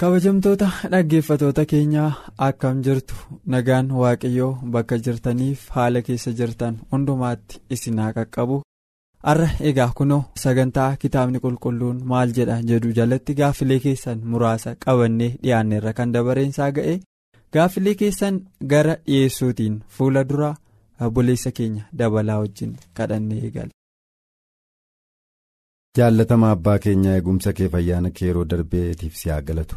Kabajamtoota dhaggeeffatoota keenyaa akkam jirtu? Nagaan waaqayyoo bakka jirtaniif haala keessa jirtan hundumaatti isin haa qaqqabu. Har'a egaa kunoo sagantaa kitaabni qulqulluun maal jedha jedhu? Jalatti gaaffilee keessan muraasa qabannee dhiyaanneerra kan dabareensaa ga'e. Gaaffilee keessan gara dhiyeessuutiin fuula dura obboleessa keenya dabalaa wajjin kadhannee eegale. Jaallatama abbaa keenyaa eegumsa kee fayyaana kee yeroo darbeetiif si haa galatu.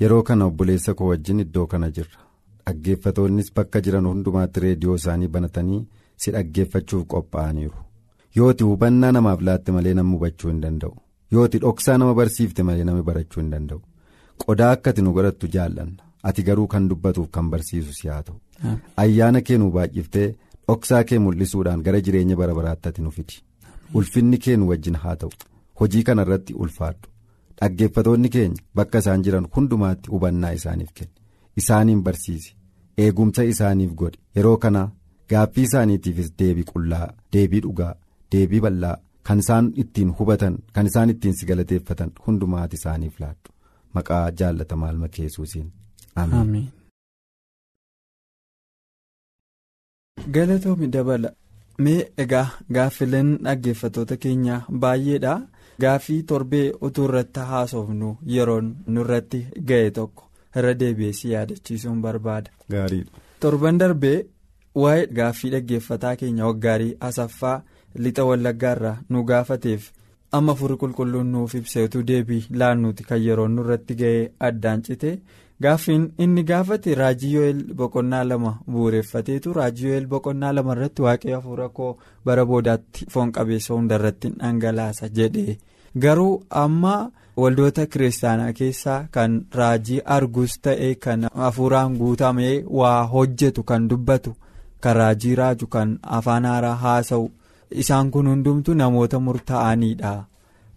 Yeroo kana obboleessa koo wajjin iddoo kana jirra. Dhaggeeffatoonnis bakka jiran hundumaatti reediyoo isaanii banatanii si dhaggeeffachuuf qophaa'aniiru. Yooti hubannaa namaaf laatte malee namni hubachuu hin danda'u. Yooti dhoksaa nama barsiifte malee namni barachuu hin danda'u. Qodaa akka ati nu godhattu jaallanna. Ati garuu kan dubbatuuf kan barsiisu si haa ta'u. Ayyaana kee nu baay'iftee dhoksaa kee mul'isuudhaan gara jireenya bara baraatti ati nu fidi. Ulfinni kee nu wajjin haa ta'u. Hojii kana irratti ulfaadhu dhaggeeffatoonni keenya bakka isaan jiran hundumaatti hubannaa isaaniif kenni. Isaaniin barsiisi. Eegumsa isaaniif godhi. Yeroo kana gaaffii isaaniitiifis deebii qullaa deebii dhugaa deebii bal'aa kan isaan ittiin hubatan kan isaan ittiin si galateeffatan hundumaatti isaaniif laadhu maqaa jaalatamaa ilma yesuusiin ameen. galatoomi dabala. Mee egaa gaaffileen dhaggeeffatoota keenyaa baay'eedha gaaffii torbee utuu irratti haasofnu yeroon nurratti ga'e tokko irra deebi'ee si yaadachiisuun barbaada. torban darbee waa'ee gaaffii dhaggeeffataa keenya waggaarii asaffaa lixa wallaggaarraa nu gaafateef amma furii qulqulluun nuuf ibseetu deebii laannuuti kan yeroon nurratti ga'e addaan cite. gaaffiin inni gaafate raajii yo'el boqonnaa lama bu'uureffateetu raajii yo'el boqonnaa lama irratti waaqayyo hafuura koo bara boodaatti foon qabeessa hundarratti dhangalaasa jedhe garuu amma waldoota kiristaanaa keessaa kan raajii argus ta'e kan hafuuraan guutamee waa hojjetu kan dubbatu kan raajii raaju kan afaan haaraa haasa'u isaan kun hundumtu namoota murtaa'aniidha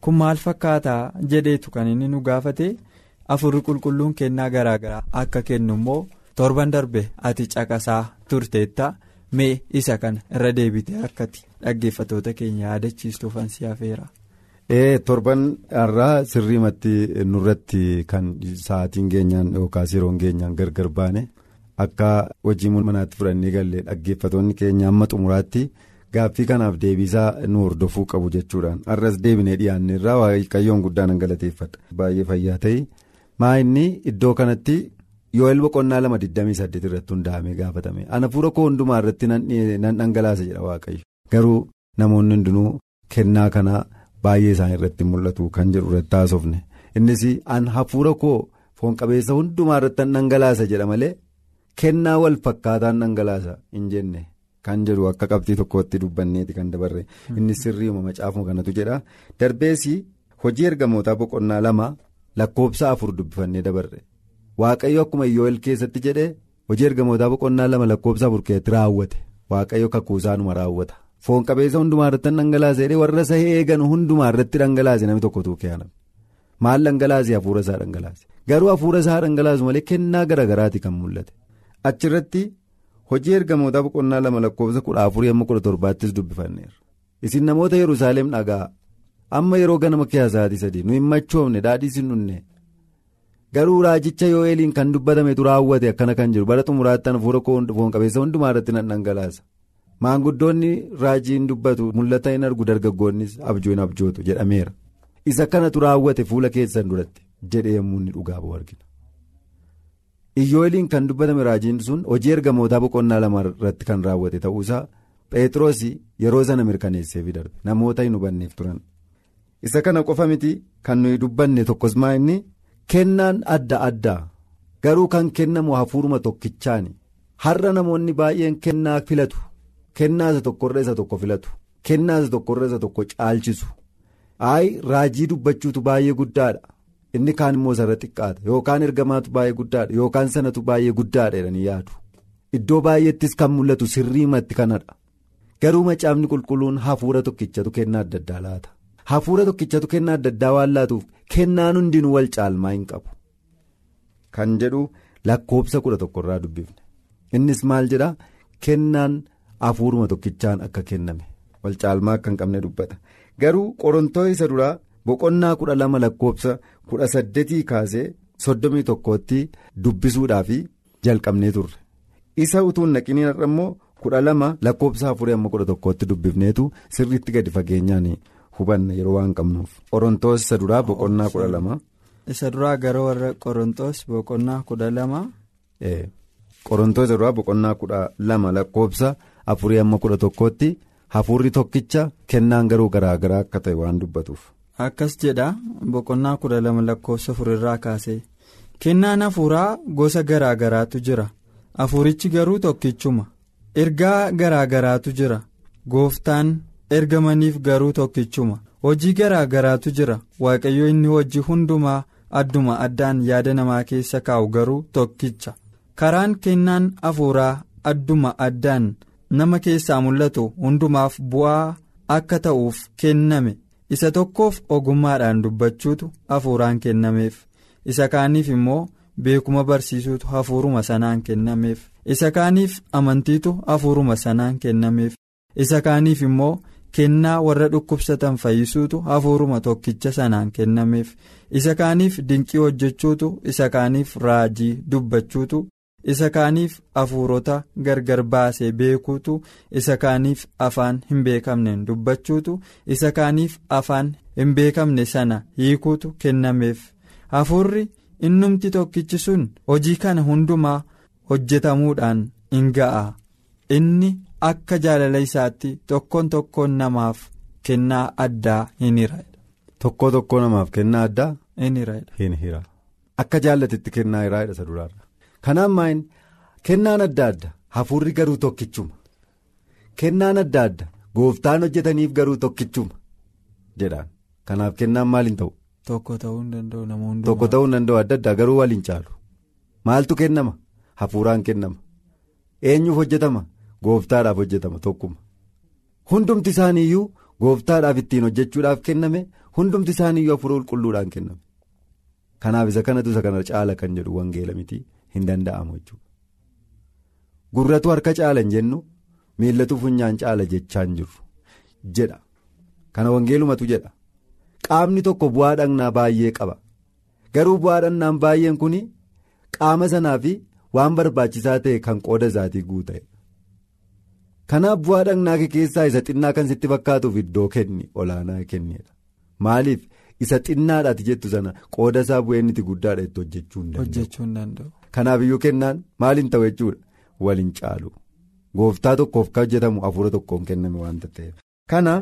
kun maal fakkaata jedheetu kan inni nu gaafate. afurri qulqulluun kennaa garaagaraa akka kennu immoo torban darbe ati caqasaa turteetta mee isa kana irra deebite akkati dhaggeeffatoota keenya yaadachiistuuf ansi hafeera. ee torban irraa sirriimatti nurratti kan sa'aatiin keenyaan yookaas yeroon keenyaan gargar baane akka hojii manaatti fudhannee galle dhaggeeffatoonni keenya amma xumuraatti gaaffii kanaaf deebisaa nu hordofuu qabu jechuudhaan har'as deebinee dhiyaanne irraa waaqayyoon guddaan galateeffadha baay'ee fayyaa ta'e. maa inni iddoo kanatti yo'el boqonnaa lama 28 irratti hundaa'amee gaafatame. Ana fuula koo hundumaa irratti nan dhangalaasa jedha waaqayyo. Garuu namoonni hundinuu kennaa kanaa baay'ee isaan irratti mul'atu kan jedhu irratti haasofne innis an hafuura koo foon qabeessa hundumaa irratti nan dhangalaasa jedha malee kennaa wal fakkaataan dhangalaasa hin jenne kan jedhu akka qabxii tokkotti dubbanneeti kan dabarre. Innis sirriima macaafuma kanatu jedha. Darbees hojii ergamootaa boqonnaa lama. lakkoobsa afur dubbifannee dabarre. Waaqayyo akkuma yo'el keessatti jedhee hojii ergamootaa boqonnaa lama lakkoobsa afur keessatti raawwate. Waaqayyo kakuusaanuma raawwata. Foon qabeessa hundumaa irratti dhangalaase jedhee warra isa eegan hundumaa irratti dhangalaase namni tokko tuukee'an maal dhangalaase hafuura isaa dhangalaase? Garuu hafuura isaa dhangalaasu malee kennaa garaagaraati kan mul'ate. Achirratti hojii ergamootaa boqonnaa lama lakkoobsa kudha afurii amma kudha torbaattis dubbifanneera isin namoota yerusaalem dhagaa. amma yeroo ganama keessaatii sadii nu hin machoofne daadhiis hin dhunne. Garuu raajicha yoo'eeliin kan dubbatametu raawwate akkana kan jiru bara xumuraatti hafuura foon qabeessa hundumaa irratti nan dhangalaasa. Maanguddoonni raajiin dubbatu. Mul'ata hin argu dargaggoonnis abjuu hin abjootu jedhameera. Isa kanatu raawwate fuula keessan duratti jedhee yommuu inni dhugaa ba'u argina. Iyyoo'eeliin kan dubbatame raajiin sun hojii ergamootaa boqonnaa lama irratti kan raawwate ta'uusaa pheexroos yeroo sana mirkaneessee darbe namoota hin hubanneef turan. isa kana qofa miti kan nuyi dubbanne tokkos maa inni kennaan adda addaa. Garuu kan kennamu hafuuruma tokkichaani. Har'a namoonni baay'een kennaa filatu. Kennaa isa tokkorra isa tokko filatu. Kennaa isa tokkorra isa tokko caalchisu. Ayi raajii dubbachuutu baay'ee guddaadha inni kaan immoo sarara xiqqaata yookaan ergamaatu baay'ee guddaadha. Yookaan sanatu baay'ee guddaadha jedhanii yaadu. Iddoo baay'eettis kan mul'atu sirriimatti kanadha. Garuu macaafni qulqulluun hafuura tokkichatu kennaa adda addaa laata? Hafuura tokkichatu kennaa adda addaa waan laatuuf kennaan hundinuu wal caalmaa hin qabu. Kan jedhu lakkoobsa kudha tokkorraa dubbifne. Innis maal jedhaa kennaan hafuuruma tokkichaan akka kenname. Wal caalmaa akka hin qabne dubbata. Garuu qorontoo isa duraa boqonnaa kudha lama lakkoobsa kudha saddeetii kaasee soddomii tokkootti dubbisuudhaaf jalqabnee turre isa utuu hin naqiniin har'a immoo kudha lama lakkoobsa afurii amma kudha tokkootti dubbifneetu sirriitti gadi fageenyaan hubanna yeroo waan qabnuuf qorontoos isa duraa boqonnaa kudha lama. isa duraa gara warra qorontoos boqonnaa kudha lama. qorontoos isa duraa boqonnaa kudha lama lakkoobsa afurii amma kudha tokkootti hafuurri tokkicha kennaan garuu garaagaraa akka ta'e waan dubbatuuf. Akkas jedha boqonnaa kudha lama lakkoofsa afurirraa kaasee. Kennaan hafuuraa gosa garaagaraatu jira. Hafuurichi garuu tokkichuma. Ergaa garaagaraatu jira. Gooftaan ergamaniif garuu tokkichuma. Hojii garaagaraatu jira. Waaqayyo inni hojii hundumaa adduma addaan yaada namaa keessa kaa'u garuu tokkicha. Karaan kennaan hafuuraa adduma addaan nama keessaa mul'atu hundumaaf bu'aa akka ta'uuf kenname. Isa tokkoof ogummaadhaan dubbachuutu hafuuraan kennameef. Isa kaaniif immoo beekuma barsiisuutu hafuuruma sanaan kennameef. Isa kaaniif amantiitu hafuuruma sanaan kennameef. Isa kaaniif immoo kennaa warra dhukkubsatan fayyisuutu hafuuruma tokkicha sanaan kennameef. Isa kaaniif dinqii hojjechuutu isa kaaniif raajii dubbachuutu isa kaaniif hafuurota gargar baasee beekuutu isa kaaniif afaan hin beekamneen dubbachuutu isa kaaniif afaan hin beekamne sana hiikuutu kennameef hafuurri innumti tokkichi sun hojii kana hundumaa hojjetamuudhaan hin ga'a inni akka jaalala isaatti tokkoon tokkoon namaaf kennaa addaa hin hira. tokkoo tokkoo namaaf kennaa addaa. hin hira. akka jaallatetti kennaa hiraa jedha kanaan maayin kennaan adda adda hafuurri garuu tokkichuma. Kennaan adda adda gooftaan hojjetaniif garuu tokkichuma jedhaan. Kanaaf kennaan maal hin ta'u. tokko ta'uu hin danda'u hundumaa. tokko ta'uu hin danda'u adda addaa garuu waliin caalu. Maaltu kennama? Hafuuraan kennama. Eenyuuf hojjetama? Gooftaadhaaf hojjetama tokkuma. Hundumti isaaniiyyuu gooftaadhaaf ittiin hojjechuudhaaf kenname hundumti isaaniiyyuu hafuura qulqulluudhaan kenname. kanaaf isa kanatu isa kana caala kan jedhu wangeela miti hin danda'amu jechuudha. Gurratu harka caala hin jennu miillatu funyaan caala jechaa hin jirru jedha. Kana wangeelumatu jedha. Qaamni tokko bu'aa dhagnaa baay'ee qaba. Garuu bu'aa dhagnaan baay'een kun qaama sanaa fi waan barbaachisaa ta'e kan qooda isaatii guuta'e kanaaf bu'aa dhagnaa keessaa isa xinnaa kan sitti fakkaatuuf iddoo kenni olaanaa kennedha maaliif. isa xinnaadhaati jettu sana qooda isaa bu'een itti guddaadha itti hojjechuu hin danda'u. Kanaaf iyyuu kennaan maal hin ta'u jechuudha waliin caalu gooftaa tokkoof kan hojjetamu hafuura tokkoon kenname waanta ta'eef. kana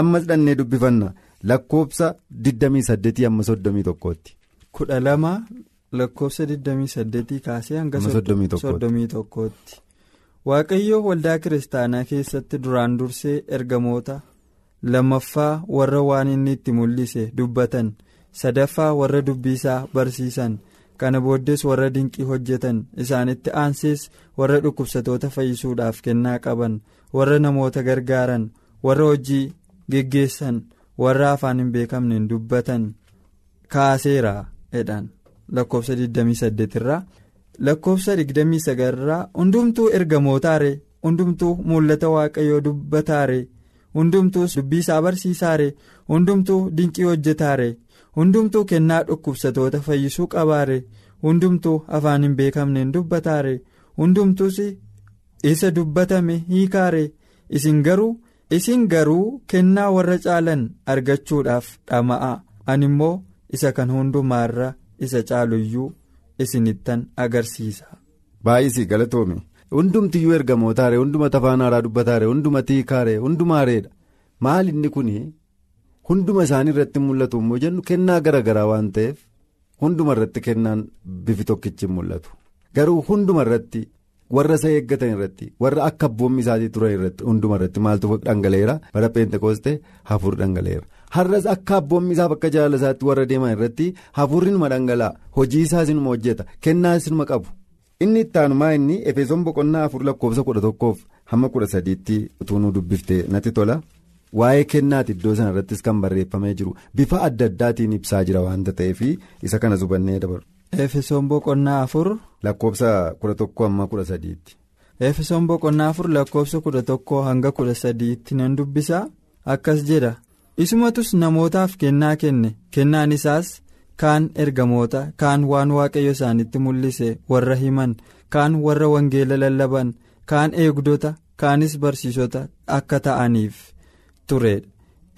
ammas dhannee dubbifanna lakkoofsa 28 amma 31tti. kudha lama lakkoofsa 28 kaasee hanga 31tti waaqayyo waldaa kiristaanaa keessatti duraan dursee ergamoota. lammaffaa warra waan inni itti mul'ise dubbatan sadaffaa warra dubbisaa barsiisan kana booddees warra dinqii hojjetan isaanitti aansees warra dhukkubsatoota fayyisuudhaaf kennaa qaban warra namoota gargaaran warra hojii geggeessan warra afaan hin beekamneen dubbatan. Kaaseera jedhan. Lakkoofsa 28 irraa. Lakkoofsa 29 irraa hundumtuu ergamootaare hundumtuu mul'ata waaqayyoo dubbataare. hundumtuus dubbii isaa barsiisaare hundumtuu dinqii hojjetaare hundumtuu kennaa dhukkubsatoota fayyisuu qabaare hundumtuu afaan hin beekamneen dubbataare hundumtuus isa dubbatame hiikaare isin garuu isin garuu kennaa warra caalan argachuudhaaf dhama'a ani immoo isa kan hundumaarra isa caaluyyuu isinittan agarsiisa. baay'isii galatoome. hundumtiyyuu ergamootaare hundumata afaan haaraa dubbataare hundumati hiikaare hundumaareedha maal inni kun hunduma isaanii irratti mul'atu immoo jennu kennaa gara garaa waan ta'eef hunduma irratti kennaan bifi tokkichi mul'atu. Garuu hunduma irratti warra isa eeggatan irratti warra akka abboommi isaatii turan irratti hunduma irratti maaltu dhangala'eera bara peentekoostee hafuur dhangala'eera har'as akka abboommi isaa bakka jaalala isaatti warra deeman irratti hafuurri numa dhangala'a hojii isaas inuma hojjeta kennaas inuma qabu. Inni ittaanumaa inni efesoon boqonnaa afur lakkoofsa kudha tokkoof hamma kudha sadiitti utuu nu dubbiftee natti tola. Waa'ee kennaati iddoo sana irrattis kan barreeffamee jiru bifa adda addaatiin ibsaa jira waanta ta'eef isa kana hubannee dabalu. Efesoon boqonnaa afur. Lakkoofsa kudha tokko hamma kudha sadiitti. Efesoon boqonnaa afur lakkoofsa kudha tokko hanga kudha sadiitti nan dubbisa akkas jedha isumatus namootaaf kennaa kenne kennaan isaas kaan ergamoota kaan waan waaqayyo isaanitti mul'ise warra himan kaan warra wangeela lallaban kaan eegdota kaanis barsiisota akka ta'aniif. Turedha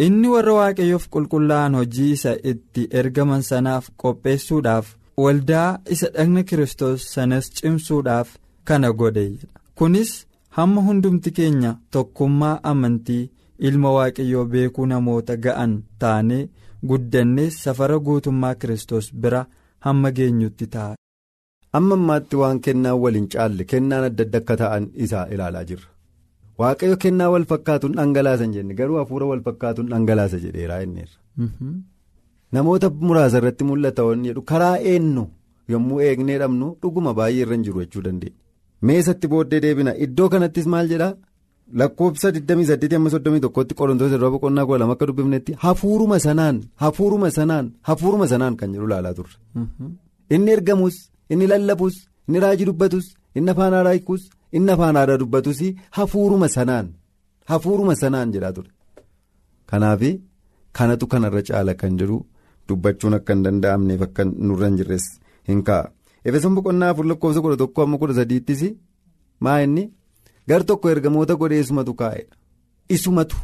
inni warra waaqayyoof qulqullaa'an hojii isa itti ergaman sanaaf qopheessuudhaaf waldaa isa dhagna kiristoos sanas cimsuudhaaf kana godheedha kunis hamma hundumti keenya tokkummaa amantii ilma waaqayyoo beekuu namoota ga'an taanee guddannee safara guutummaa kiristoos bira hamma geenyutti ta'a. amma ammaatti waan kennaan waliin caalle kennaan adda adda akka ta'an isaa ilaalaa jirra. Waaqayyo kennaa wal fakkaatuun dhangalaasan jenne garuu hafuura wal fakkaatuun dhangalaasa jedheeraa inneerra. namoota muraasa irratti mul'ata waan jedhu karaa eenyu yommuu eegnee dhabnu dhuguma baay'ee irra hin jiru jechuu dandeenya. meesatti booddee deebina iddoo kanattis maal jedhaa lakkoofsa 28-31tti qorontoota irraa boqonnaa kudha lama akka dubbifnetti hafuuruma sanaan hafuuruma sanaan hafuuruma sanaan kan jedhu ilaalaa turre. inni ergamus inni lallabus inni raajii dubbatus inni afaan haaraa hiikus. Inni afaan aadaa dubbatus hafuuruma sanaan hafuuruma sanaan jedhaa ture. Kanaaf kanatu kanarra caala kan jedhu dubbachuun akka hin danda'amneef akka nurra hin jirres hin kaa'a. Efesoon boqonnaa afur lakkoofsa kudha tokko amma kudha sadiittis maa inni? Gar tokko ergamoota godhee isumatu kaa'edha isumatu.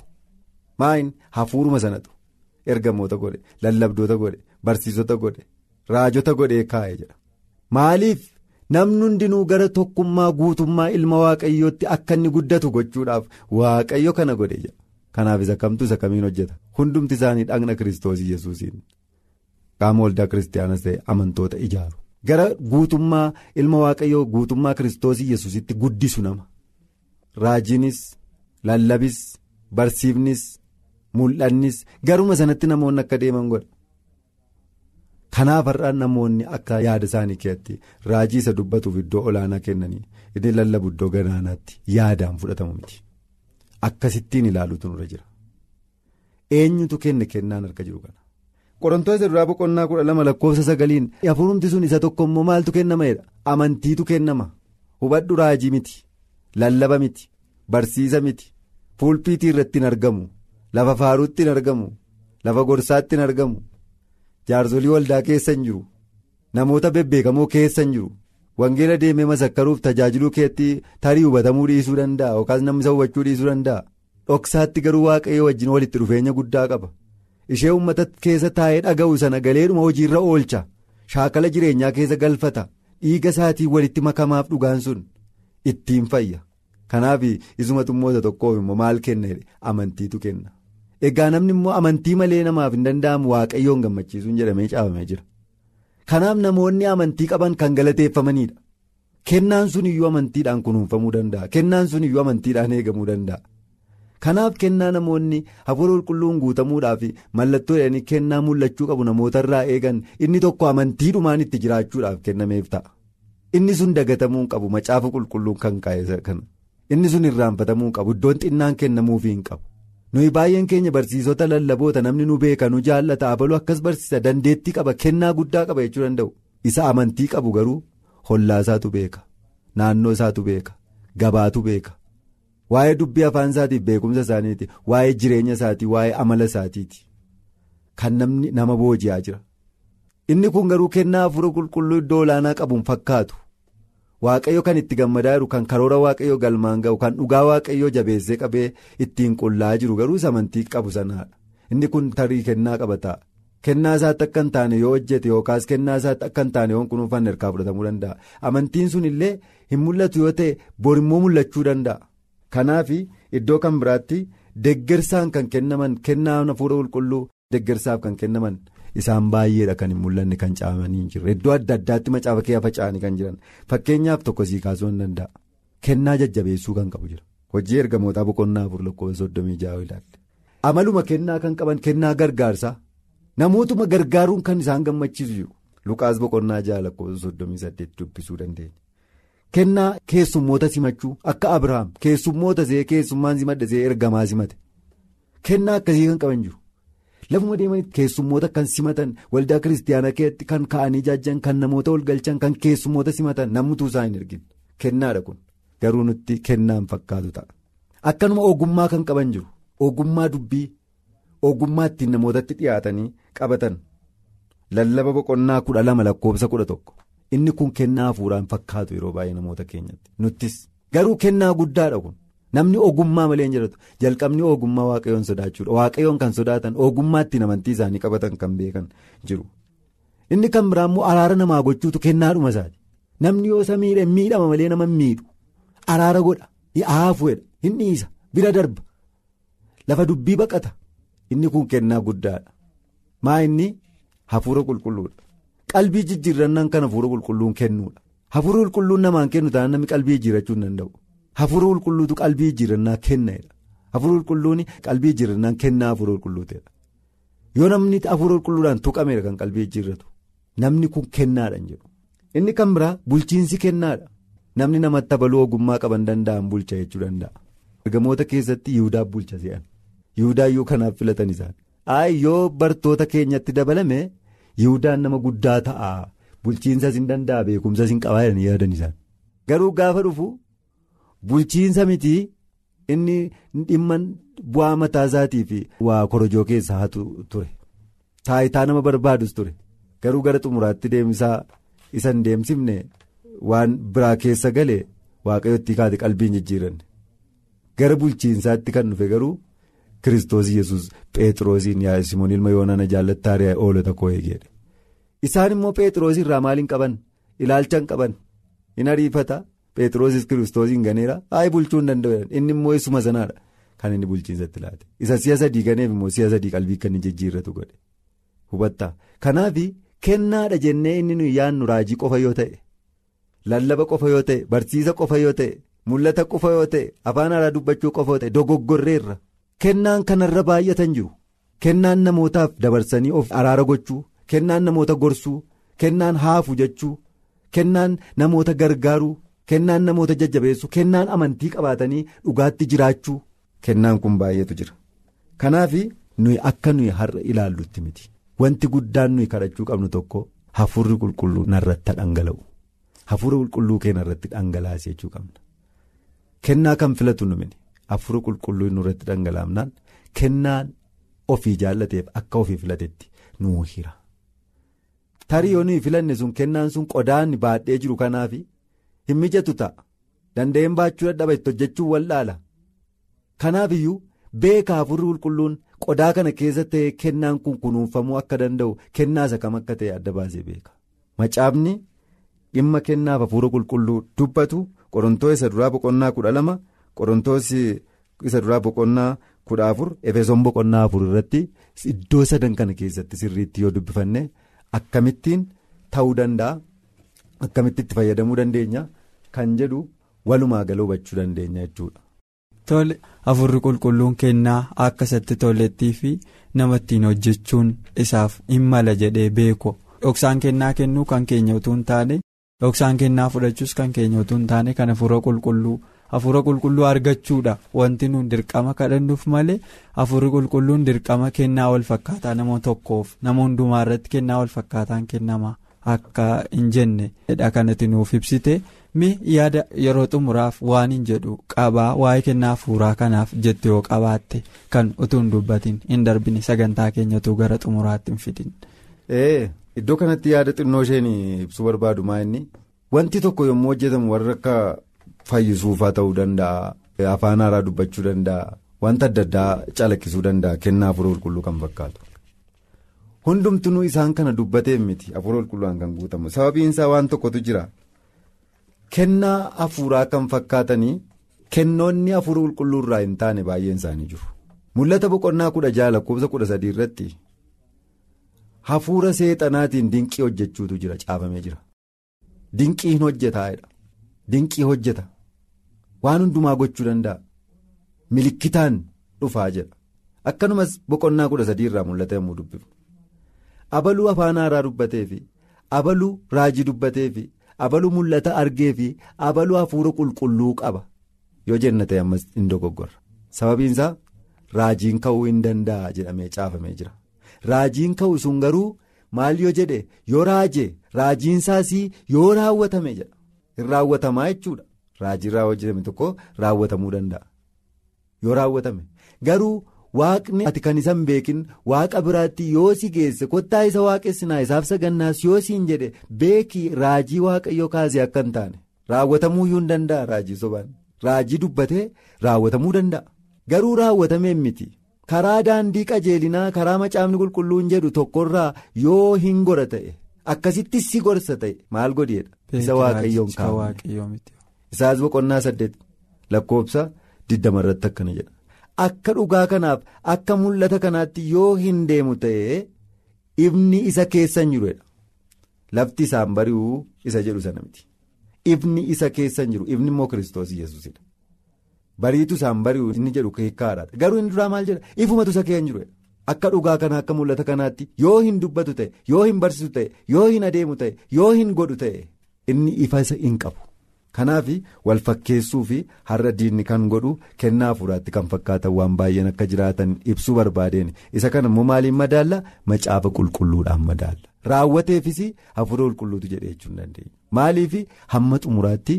Maa inni? Hafuuruma sanatu. Ergamoota godhe lallabdoota godhe barsiisota godhe raajota godhee kaa'e jedha. Maaliif. Namni hundinuu gara tokkummaa guutummaa ilma waaqayyootti akka inni guddatu gochuudhaaf waaqayyo kana godhe jedha. Kanaaf isa kamtu isa kamiin hojjeta? Hundumti isaanii dhagna kiristoos yesuusiin. Qaama waldaa kiristaanaas ta'e amantoota ijaaru. Gara guutummaa ilma waaqayyoo guutummaa kiristoos yesuusitti guddisu nama. Raajiinis lallabis barsiifnis mul'annis garuma sanatti namoonni akka deeman godha. Kanaaf har'aan namoonni akka yaada isaanii keessatti raajii isa dubbatuuf iddoo olaanaa kennanii inni lallabu iddoo ganaanaatti yaadaan fudhatamu miti. Akkasittiin ilaaluutu nurra jira. Eenyutu kenne kennaan harka jiru kana. qorontoota irraa boqonnaa kudha lama lakkoofsa sagaliin hafuurumti sun isa tokko immoo maaltu kennamaedha amantiitu kennama. Hubadhu raajii miti. Lallaba miti. Barsiisa miti. Fuulpiitii irratti hin argamu. Lafa faaruutti hin argamu. Lafa gorsaatti hin argamu. Jaarsolii waldaa keessa hin jiru. Namoota bebbeekamoo keessa hin jiru. Wangeela deemee masakkaruuf tajaajiluu keetti tarii hubatamuu dhiisuu danda'a yookaas namni isa hubachuu dhiisuu danda'a. Dhoksaatti garuu waaqayyo wajjin walitti dhufeenya guddaa qaba. Ishee uummata keessa taa'ee dhaga'u sana galeedhuma hojiirra oolcha. Shaakala jireenyaa keessa galfata. Dhiiga isaatii walitti makamaaf dhugaan sun ittiin fayya. Kanaaf isuma xummoota tokkoof immoo maal kenna amantiitu kenna. Egaa namni immoo amantii malee namaaf hin danda'amu waaqayyoon gammachiisuun jedhamee caafamee jira. Kanaaf namoonni amantii qaban kan galateeffamanidha kennaan sun iyyuu amantiidhaan kunuunfamuu danda'a. Kennaan sun iyyuu amantiidhaan eegamuu danda'a. Kanaaf kennaa namoonni hafuura qulqulluun guutamuudhaaf mallattoo jedhanii kennaa mul'achuu qabu namootarraa eegan inni tokko amantiidhumaan itti jiraachuudhaaf kennameef ta'a. Inni sun dagatamuu qabu macaafa qulqulluun kan kaa'e kana. Inni sun irraanfatamuu qabu iddoon xinnaan kennamuufii hin qabu. Nuyi baay'een keenya barsiisota lallaboota namni nu beeka nu jaallata abaluu akkas barsiisa dandeettii qaba kennaa guddaa qaba jechuu danda'u. Isa amantii qabu garuu hollaa isaatu beeka naannoo isaatu beeka gabaatu beeka. Waa'ee dubbii afaan isaatiif beekumsa isaaniiti waa'ee jireenya isaatii waa'ee amala isaatiiti. Kan namni nama booji'aa jira. Inni kun garuu kennaa hafuura qulqulluu iddoo olaanaa qabuun fakkaatu. Waaqayyo kan itti gammadaa jiru kan karoora waaqayyo galmaan ga'u kan dhugaa waaqayyo jabeessee qabee ittiin qullaa jiru garuu amantii qabu sanaadha. Inni kun tarii kennaa qabataa kennaa isaatti akka hin taane yoo hojjete yookaas kennaa isaatti akka hin taane yoo kunuunfanne harkaa fudhatamuu danda'a. Amantiin sun illee hin mul'atu yoo ta'e borimmoo mul'achuu danda'a. Kanaaf iddoo kan biraatti deggersaan kan kennaman kennaa hafuura qulqulluu deggersaaf kan kennaman isaan baay'eedha kan hin mul'anne kan caamanii hin jirre. Iddoo adda addaatti macaafa kee faca'anii kan jiran. Fakkeenyaaf tokko sii kaasuu hin danda'a. Kennaa jajjabeessuu kan qabu jira. Hojii ergamootaa boqonnaa afur lakkoofsa soddomii ja'a ilaalle amaluma kennaa kan qaban kennaa gargaarsaa. Namootuma gargaaruun kan isaan gammachiisu jiru lukaas boqonnaa ja'a lakkoofsa soddomii saddeet dubbisuu dandeenya. kennaa keessummoota simachuu. Akka abrahaam keessummoota see keessummaan simadhe see ergamaa simate. Kennaa akkasii kan qaban jiru lafuma deemanitti keessummoota kan simatan waldaa kiristaanaa keessatti kan ka'anii jaajjan kan namoota ol galchan kan keessummoota simatan namni isaa hin ergin. Kennaadha kun. Garuu nutti kennaan fakkaatu ta'a. Akkanuma ogummaa kan qaban jiru. Ogummaa dubbii ogummaa ittiin namootatti dhiyaatanii qabatan. Lallaba boqonnaa kudha lama lakkoofsa kudha tokko. inni kun kennaa hafuuraan fakkaatu yeroo baay'ee namoota keenyatti. Nuttis. Garuu kennaa guddaadha kun namni ogummaa malee hin jedhatu jalqabni ogummaa waaqayyoon sodaachuudha waaqayyoon kan sodaatan ogummaa ittiin amantii isaanii qabatan kan beekan jiru. Inni kan biraa immoo araara namaa gochuutu kennaadhuma isaati. Namni yoo isa miidhe miidhama malee nama miidhu araara godha. Haafuudha hin dhiisa. Bira darba. Lafa dubbii baqata. Inni kun kennaa guddaadha maa inni? Hafuura qulqulluudha. qalbii jijjiirrannaan kan hafuura qulqulluun kennuudha hafuura qulqulluun namaan kennu taanaan namni qalbii jijjiirrachuu hin danda'u hafuura qulqulluutu qalbii jijjiirrannaa kennaadha hafuura qulqulluun qalbii jijjiirrannaan kennaa hafuura qulqulluuteedha. Yoo namni hafuura qulqulluudhaan tuqameera kan qalbii jijjiirratu namni kun kennaadha jedhu. Inni kan biraa? Bulchiinsi kennaadha. Namni namatti abaluu ogummaa qaban danda'an bulcha jechuu danda'a. Ergamoota keessatti yihudaa bulcha se'an. Yihudaa kanaaf filatan isaan. Yoo bartoota keenyatti dabalame. Yihudaan nama guddaa ta'a. Bulchiinsas hin danda'a beekumsas hin qabaa jedhanii yaadan isaan. Garuu gaafa dhufu bulchiinsa miti inni dhimma bu'aa mataa isaatii fi waa korojoo keessaa hatu ture. Taayitaa nama barbaadus ture. Garuu gara xumuraatti deemsaa isa hin deemsifne waan biraa keessa galee waaqayyotti kaate qalbiin jijjiiranne. Gara bulchiinsaatti kan dhufe garuu. Kiristoos yesus Pheexroosiin yaa Simoon ilma yoonana jaallattaariyaa oolota koo eegeedha. Isaan immoo Pheexroos irraa maal hin qaban? Ilaalcha hin qaban. Hin ariifata Pheexroosis Kiristoosiin ganeera hayi bulchuu hin danda'u inni immoo isuma sanaadha kan inni bulchiinsatti laate isa si'a sadii ganeef immoo si'a sadii qalbii kan inni jijjiirratu godhe hubatta kanaaf kennaadha jennee inni nuyi yaannu raajii qofa yoo ta'e lallaba qofa yoo ta'e barsiisa qofa yoo ta'e mul'ata qofa yoo ta'e afaan haaraa dubbachuu qofa yoo ta'e dogoggorreerra. Kennaan kanarra baay'atan jiru kennaan namootaaf dabarsanii of araara gochuu kennaan namoota gorsuu kennaan haafu jechuu kennaan namoota gargaaruu kennaan namoota jajjabeessuu kennaan amantii qabaatanii dhugaatti jiraachuu kennaan kun baay'eetu jira. Kanaaf nuyi akka nuyi har'a ilaallutti miti wanti guddaan nuyi kadhachuu qabnu tokko hafuurri qulqulluu narratti dhangala'u hafuura qulqulluu keenya irratti dhangalaase jechuu qabna kennaa kan filatu nu mini. Hafuura qulqulluu nurratti dhangala'amnaan kennaan ofii jaallateef akka ofii filatetti nuu hira. Tarii yoo nuyi filanne sun kennaan sun qodaan baadhee jiru kanaaf hin mijatu ta'a. Danda'een baachuu dadhaba itti hojjechuun wal'aala. Kanaaf iyyuu beeka hafuurri qulqulluun qodaa kana keessa ta'ee kennaan kun kunuunfamuu akka danda'u kennaasa kam akka ta'e adda baasee beeka. Macaafni dhimma kennaaf hafuura qulqulluu dubbatu qorontoo isa duraa boqonnaa kudha lama. Isa duraa boqonnaa kudha afur efesoon boqonnaa afur irratti iddoo sadan kana keessatti sirriitti yoo dubbifanne akkamittiin ta'uu danda'a akkamitti itti fayyadamuu dandeenya kan jedhu walumaa gala hubachuu dandeenya jechuudha. Tole hafuurri qulqulluun kennaa akka isatti tolettii fi nama ittiin hojjechuun isaaf hin mala jedhee beeku dhoksaan kennaa kennuu kan keenya utuu hin taane dhoksaan kennaa fudhachuus kan keenya utuu hin taane kan hafuura qulqulluu. hafuura qulqulluu argachuudha wanti nuun dirqama kadhannuuf malee hafuurri qulqulluun dirqama kennaa wal fakkaataa nama tokkoof nama hundumaa irratti kennaa wal fakkaataan kennama akka hin jenne dha kanatti nuuf ibsite mi yaada yeroo xumuraaf waan hin jedhu qabaa waa'ee kennaa hafuuraa kanaaf jettu yoo qabaatte kan utuu hin dubbatin hin darbine sagantaa keenyatu gara xumuraatti hin fidin. iddoo kanatti yaada xinnoo isheen ibsuu barbaadu maa inni wanti tokko yommuu hojjetamu warra akka. Fayyisuufaa ta'uu danda'a afaan haaraa dubbachuu danda'a wanta adda addaa calaqqisuu danda'a kennaa hafuura qulqulluu kan fakkaatu. Hundumtuu isaan kana dubbatee miti hafuura qulqulluudhaan kan guutamu sababiin isaa waan tokkotu jira kennaa hafuuraa kan fakkaatanii kennoonni hafuura qulqulluu irraa hin taane baay'een isaanii jiru. Mul'ata boqonnaa kudha jaha lakkoofsa kudha sadii irratti hafuura seexanaatiin dinqii hojjechuutu jira caafamee jira. Dinqii hin hojjetaa'edha. Dinqii hojjeta. Waan hundumaa gochuu danda'a. Milikkitaan dhufaa jedha. Akkanumas boqonnaa kudha sadii irraa mul'ata yommuu dubbifnu. Abaluu afaan haaraa dubbatee fi abaluu raajii dubbatee fi abaluu mul'ata argee fi abaluu hafuura qulqulluu qaba. Yoo jenna ta'e ammas hin dogoggorra. Sababiin isaa raajiin ka'uu hin danda'a jedhamee caafamee jira. Raajiin ka'u sun garuu maal yoo jedhe yoo raaje raajiin isaas yoo raawwatame jedha. Hin raawwatamaa jechuudha. Raajii raawwatame tokko raawwatamuu danda'a. Yoo raawwatame garuu waaqni ati kan isa hin beekin waaqa biraatti yoo si geesse kottaa isa waaqessinaa isaaf sagannaas yoo siin jedhe beekii raajii waaqayyoo kaasee akka hin taane raawwatamuu iyyuu hin danda'a raajii sobaan raajii dubbatee raawwatamuu danda'a. Garuu raawwatameen miti karaa daandii qajeelinaa karaa macaafni qulqulluun jedhu tokkorraa yoo hin gora ta'e akkasitti si gorsa ta'e maal godheedha. Isa waaqayyoon kaa'ame. Isaas boqonnaa saddeet lakkoofsa digdama irratti akkana jedha. Akka dhugaa kanaaf akka mul'ata kanaatti yoo hin deemu ta'e ifni isa keessa hin jiruudha. Lafti isaan bari'uu isa jedhu sana miti. Ifni isa keessa hin jiru ifni immoo kiristoos yesuusidha. Bariitu isaan bari'u inni jedhu keekkaadha. Garuu inni duraa maal jedha ifumatu isa hin jiruudha. Akka dhugaa kana akka mul'ata kanaatti yoo hin dubbatu ta'e yoo hin barsiisu ta'e yoo hin adeemu ta'e yoo hin godhu ta'e inni ifa isa hin qabu. Kanaaf wal fakkeessuu fi har'a diinni kan godhu kennaa hafuuraatti kan fakkaatan waan baay'een akka jiraatan ibsuu barbaadeen. Isa kana immoo maaliin madaalla? Macaafa qulqulluudhaan madaalla. Raawwateefis hafuura qulqulluutu jedhee jechuu hin dandeenya. Maaliif hamma xumuraatti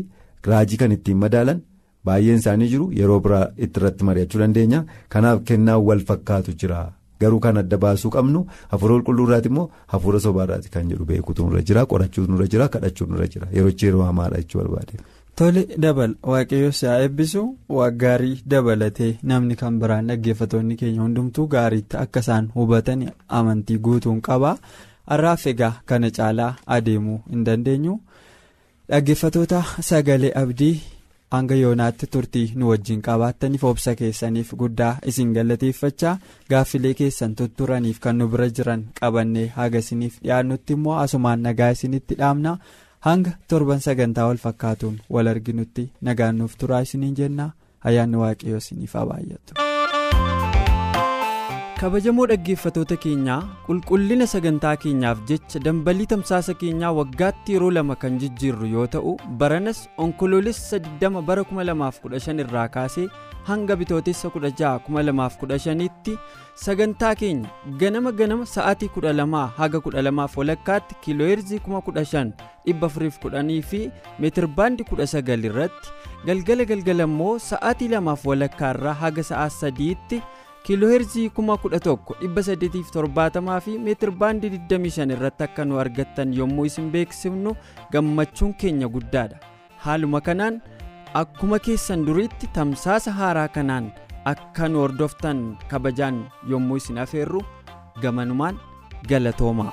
raajii kan ittiin madaalan? Baay'een isaanii jiru yeroo biraa itti irratti mari'achuu dandeenya. Kanaaf kennaa wal fakkaatu jira. Garuu kan adda baasuu qabnu hafuura qulqulluurraati immoo hafuura sobaarraati kan jedhu beekuutu nurra jira qorachuutu nurra jira kadhachuutu nurra jira yeroo yeroo hamaadha jechuu barbaade. Tole dabal waaqayyo si'a eebbisu gaarii dabalatee namni kan biraan dhaggeeffatoonni keenya hundumtuu gaariitti akka isaan hubatan amantii guutuun qaba har'aaf egaa kana caalaa adeemuu hin dandeenyu dhaggeeffatoota sagalee abdii. Hanga yoonaatti turtii nu wajjin qabaattaniif obsa keessaniif guddaa isin galateeffachaa gaaffilee keessan tutturaniif kan nu bira jiran qabannee haga isiniif dhiyaannutti immoo asumaan nagaa isinitti dhaamna hanga torban sagantaa wal fakkaatuun wal arginutti nagaan nuuf turaa isiniin jenna ayyaanni waaqayyoo isiniif haa baay'atu. Kabajamoo dhaggeeffatoota keenyaa qulqullina sagantaa keenyaaf jecha dambalii tamsaasa keenyaa waggaatti yeroo lama kan jijjiirru yoo ta'u baranas onkoloolessa 20 bara 2015 irraa kaasee hanga bitootessa 16 2015 tti sagantaa keenya ganama ganama sa'aatii 12 haga 12 walakkaatti kiilooheerzii 15,410 fi meetirbaandii 19 irratti galgala galgala immoo sa'aatii 2 walakkaa irraa haga sa'aa 3 tti. Kiilooheerzii 11,870 fi meetir baandii 25 irratti akka nu argattan yommuu isin beeksifnu gammachuun keenya guddaadha haaluma kanaan akkuma keessan duriitti tamsaasa haaraa kanaan akka nu hordoftan kabajaan yommuu isin afeerru gamanumaan galatoomaa.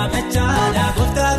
gaafachadha gooftaa.